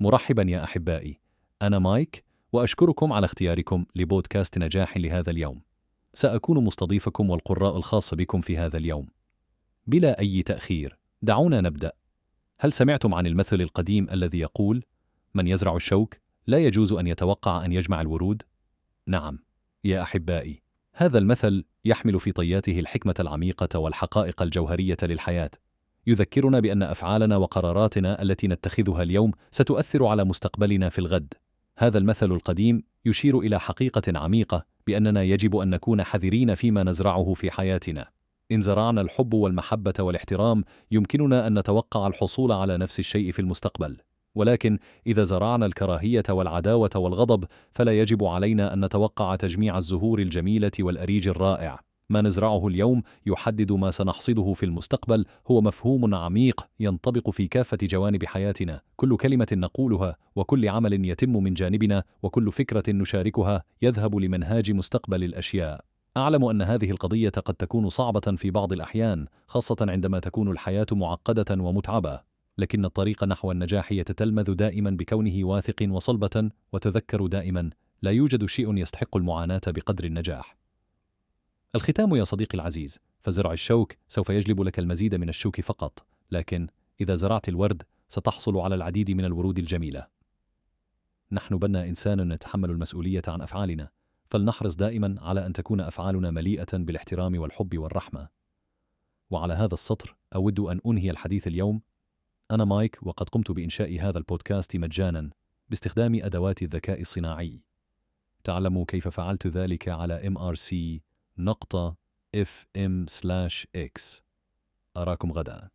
مرحبا يا أحبائي. أنا مايك وأشكركم على اختياركم لبودكاست نجاح لهذا اليوم. سأكون مستضيفكم والقراء الخاص بكم في هذا اليوم. بلا أي تأخير دعونا نبدأ. هل سمعتم عن المثل القديم الذي يقول من يزرع الشوك لا يجوز أن يتوقع أن يجمع الورود؟ نعم. يا أحبائي هذا المثل يحمل في طياته الحكمة العميقة والحقائق الجوهرية للحياة. يذكرنا بأن أفعالنا وقراراتنا التي نتخذها اليوم ستؤثر على مستقبلنا في الغد. هذا المثل القديم يشير إلى حقيقة عميقة بأننا يجب أن نكون حذرين فيما نزرعه في حياتنا. إن زرعنا الحب والمحبة والاحترام يمكننا أن نتوقع الحصول على نفس الشيء في المستقبل. ولكن إذا زرعنا الكراهية والعداوة والغضب فلا يجب علينا أن نتوقع تجميع الزهور الجميلة والأريج الرائع. ما نزرعه اليوم يحدد ما سنحصده في المستقبل هو مفهوم عميق ينطبق في كافة جوانب حياتنا. كل كلمة نقولها وكل عمل يتم من جانبنا وكل فكرة نشاركها يذهب لمنهاج مستقبل الأشياء. أعلم أن هذه القضية قد تكون صعبة في بعض الأحيان خاصة عندما تكون الحياة معقدة ومتعبة. لكن الطريق نحو النجاح يتتلمذ دائما بكونه واثق وصلبة وتذكر دائما لا يوجد شيء يستحق المعاناة بقدر النجاح. الختام يا صديقي العزيز فزرع الشوك سوف يجلب لك المزيد من الشوك فقط لكن إذا زرعت الورد ستحصل على العديد من الورود الجميلة. نحن بنا إنسان نتحمل المسؤولية عن أفعالنا فلنحرص دائما على أن تكون أفعالنا مليئة بالاحترام والحب والرحمة. وعلى هذا السطر أود أن أنهي الحديث اليوم. أنا مايك وقد قمت بإنشاء هذا البودكاست مجانا باستخدام أدوات الذكاء الصناعي. تعلموا كيف فعلت ذلك على mrc نقطة fm/x أراكم غدا.